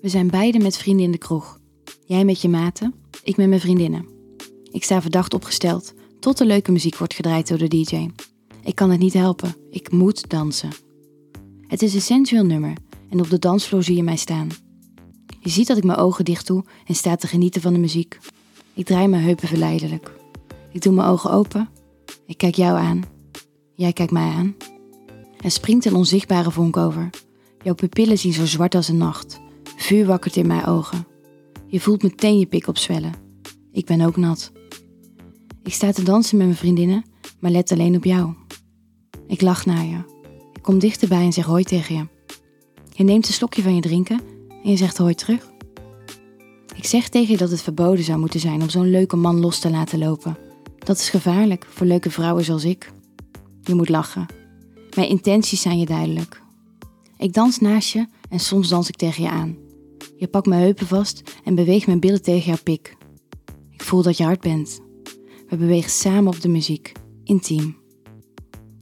We zijn beiden met vrienden in de kroeg. Jij met je maten, ik met mijn vriendinnen. Ik sta verdacht opgesteld, tot de leuke muziek wordt gedraaid door de DJ. Ik kan het niet helpen, ik moet dansen. Het is een sensueel nummer en op de dansvloer zie je mij staan. Je ziet dat ik mijn ogen dicht doe en sta te genieten van de muziek. Ik draai mijn heupen verleidelijk. Ik doe mijn ogen open. Ik kijk jou aan. Jij kijkt mij aan. Er springt een onzichtbare vonk over. Jouw pupillen zien zo zwart als een nacht. Vuur wakkert in mijn ogen. Je voelt meteen je pik opzwellen. Ik ben ook nat. Ik sta te dansen met mijn vriendinnen, maar let alleen op jou. Ik lach naar je. Ik kom dichterbij en zeg hoi tegen je. Je neemt een slokje van je drinken en je zegt hoi terug. Ik zeg tegen je dat het verboden zou moeten zijn om zo'n leuke man los te laten lopen. Dat is gevaarlijk voor leuke vrouwen zoals ik. Je moet lachen. Mijn intenties zijn je duidelijk. Ik dans naast je en soms dans ik tegen je aan. Je pakt mijn heupen vast en beweegt mijn billen tegen jouw pik. Ik voel dat je hard bent. We bewegen samen op de muziek, intiem.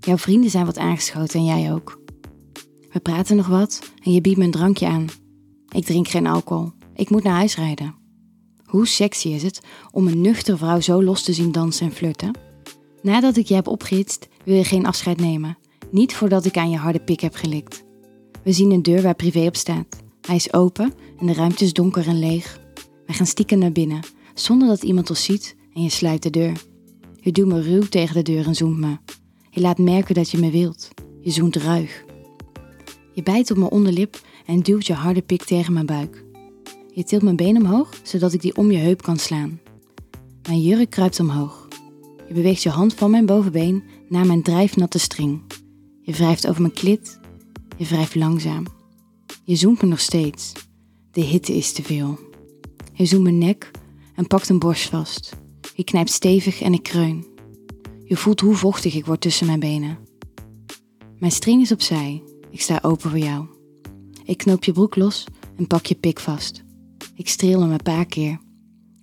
Jouw vrienden zijn wat aangeschoten en jij ook. We praten nog wat en je biedt me een drankje aan. Ik drink geen alcohol. Ik moet naar huis rijden. Hoe sexy is het om een nuchtere vrouw zo los te zien dansen en flirten? Nadat ik je heb opgehitst, wil je geen afscheid nemen. Niet voordat ik aan je harde pik heb gelikt. We zien een deur waar privé op staat. Hij is open en de ruimte is donker en leeg. Wij gaan stiekem naar binnen, zonder dat iemand ons ziet en je sluit de deur. Je duwt me ruw tegen de deur en zoent me. Je laat merken dat je me wilt. Je zoent ruig. Je bijt op mijn onderlip en duwt je harde pik tegen mijn buik. Je tilt mijn been omhoog, zodat ik die om je heup kan slaan. Mijn jurk kruipt omhoog. Je beweegt je hand van mijn bovenbeen naar mijn drijfnatte string. Je wrijft over mijn klit. Je wrijft langzaam. Je zoent me nog steeds. De hitte is te veel. Je zoemt mijn nek en pakt een borst vast. Je knijpt stevig en ik kreun. Je voelt hoe vochtig ik word tussen mijn benen. Mijn string is opzij. Ik sta open voor jou. Ik knoop je broek los en pak je pik vast. Ik streel hem een paar keer.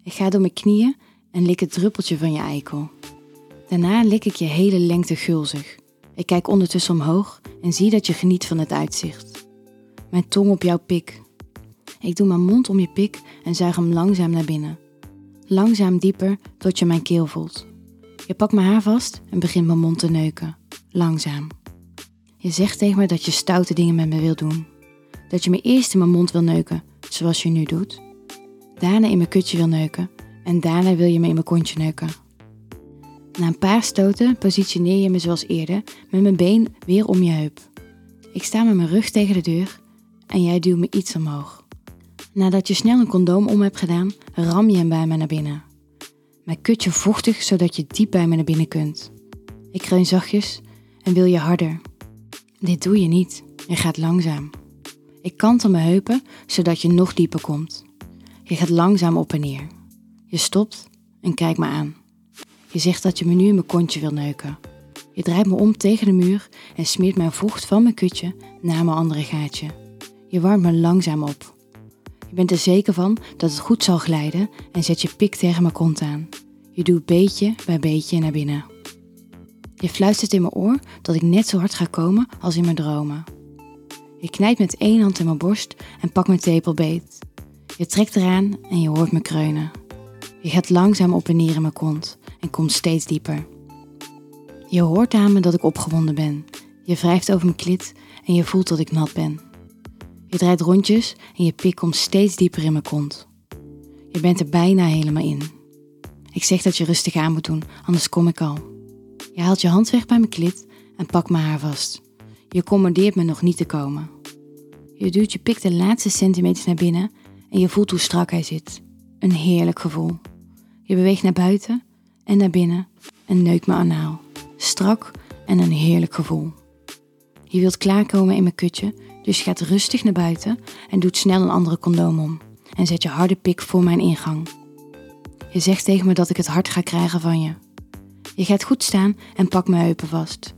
Ik ga door mijn knieën en lik het druppeltje van je eikel. Daarna lik ik je hele lengte gulzig. Ik kijk ondertussen omhoog en zie dat je geniet van het uitzicht. Mijn tong op jouw pik. Ik doe mijn mond om je pik en zuig hem langzaam naar binnen. Langzaam dieper tot je mijn keel voelt. Je pakt mijn haar vast en begint mijn mond te neuken. Langzaam. Je zegt tegen me dat je stoute dingen met me wilt doen. Dat je me eerst in mijn mond wil neuken, zoals je nu doet. Daarna in mijn kutje wil neuken en daarna wil je me in mijn kontje neuken. Na een paar stoten positioneer je me zoals eerder met mijn been weer om je heup. Ik sta met mijn rug tegen de deur en jij duwt me iets omhoog. Nadat je snel een condoom om hebt gedaan, ram je hem bij me naar binnen. Mijn kutje vochtig zodat je diep bij me naar binnen kunt. Ik kreun zachtjes en wil je harder. Dit doe je niet. Je gaat langzaam. Ik kantel mijn heupen zodat je nog dieper komt. Je gaat langzaam op en neer. Je stopt en kijkt me aan. Je zegt dat je me nu in mijn kontje wil neuken. Je draait me om tegen de muur en smeert mijn vocht van mijn kutje naar mijn andere gaatje. Je warmt me langzaam op. Je bent er zeker van dat het goed zal glijden en zet je pik tegen mijn kont aan. Je doet beetje bij beetje naar binnen. Je fluistert in mijn oor dat ik net zo hard ga komen als in mijn dromen. Je knijpt met één hand in mijn borst en pakt mijn tepel beet. Je trekt eraan en je hoort me kreunen. Je gaat langzaam op en neer in mijn kont en komt steeds dieper. Je hoort aan me dat ik opgewonden ben. Je wrijft over mijn klit en je voelt dat ik nat ben. Je draait rondjes en je pik komt steeds dieper in mijn kont. Je bent er bijna helemaal in. Ik zeg dat je rustig aan moet doen, anders kom ik al. Je haalt je hand weg bij mijn klit en pakt mijn haar vast. Je commandeert me nog niet te komen. Je duwt je pik de laatste centimeters naar binnen en je voelt hoe strak hij zit. Een heerlijk gevoel. Je beweegt naar buiten en naar binnen en neukt me anaal. Strak en een heerlijk gevoel. Je wilt klaarkomen in mijn kutje, dus je gaat rustig naar buiten en doet snel een andere condoom om. En zet je harde pik voor mijn ingang. Je zegt tegen me dat ik het hard ga krijgen van je. Je gaat goed staan en pakt mijn heupen vast.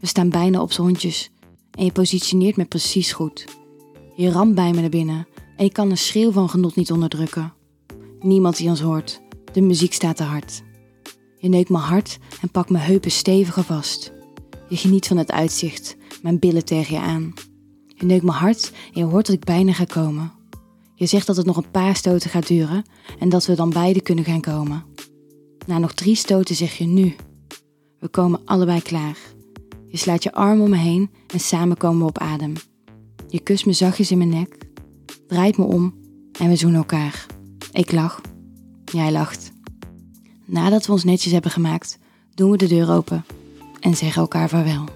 We staan bijna op z'n hondjes en je positioneert me precies goed. Je ramt bij me naar binnen en ik kan een schreeuw van genot niet onderdrukken. Niemand die ons hoort. De muziek staat te hard. Je neukt me hard en pakt mijn heupen steviger vast. Je geniet van het uitzicht, mijn billen tegen je aan. Je neukt me hard en je hoort dat ik bijna ga komen. Je zegt dat het nog een paar stoten gaat duren en dat we dan beide kunnen gaan komen. Na nog drie stoten zeg je nu. We komen allebei klaar. Je slaat je arm om me heen en samen komen we op adem. Je kust me zachtjes in mijn nek, draait me om en we zoenen elkaar. Ik lach, jij lacht. Nadat we ons netjes hebben gemaakt, doen we de deur open en zeggen elkaar vaarwel.